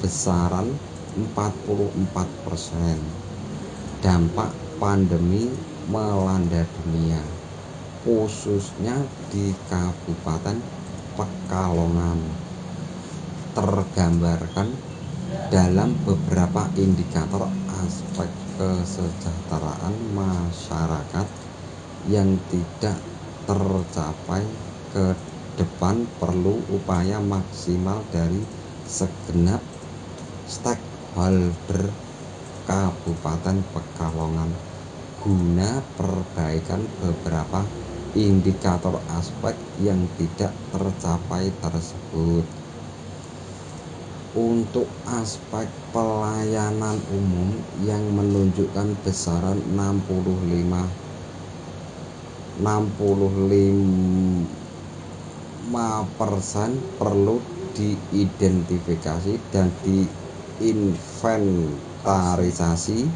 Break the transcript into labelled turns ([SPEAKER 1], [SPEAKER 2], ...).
[SPEAKER 1] besaran 44%. Dampak pandemi melanda dunia, khususnya di Kabupaten Pekalongan, tergambarkan dalam beberapa indikator aspek kesejahteraan masyarakat yang tidak tercapai ke depan perlu upaya maksimal dari segenap stakeholder Kabupaten Pekalongan. Guna perbaikan beberapa indikator aspek yang tidak tercapai tersebut. Untuk aspek pelayanan umum yang menunjukkan besaran 65 65% perlu diidentifikasi dan diinventarisasi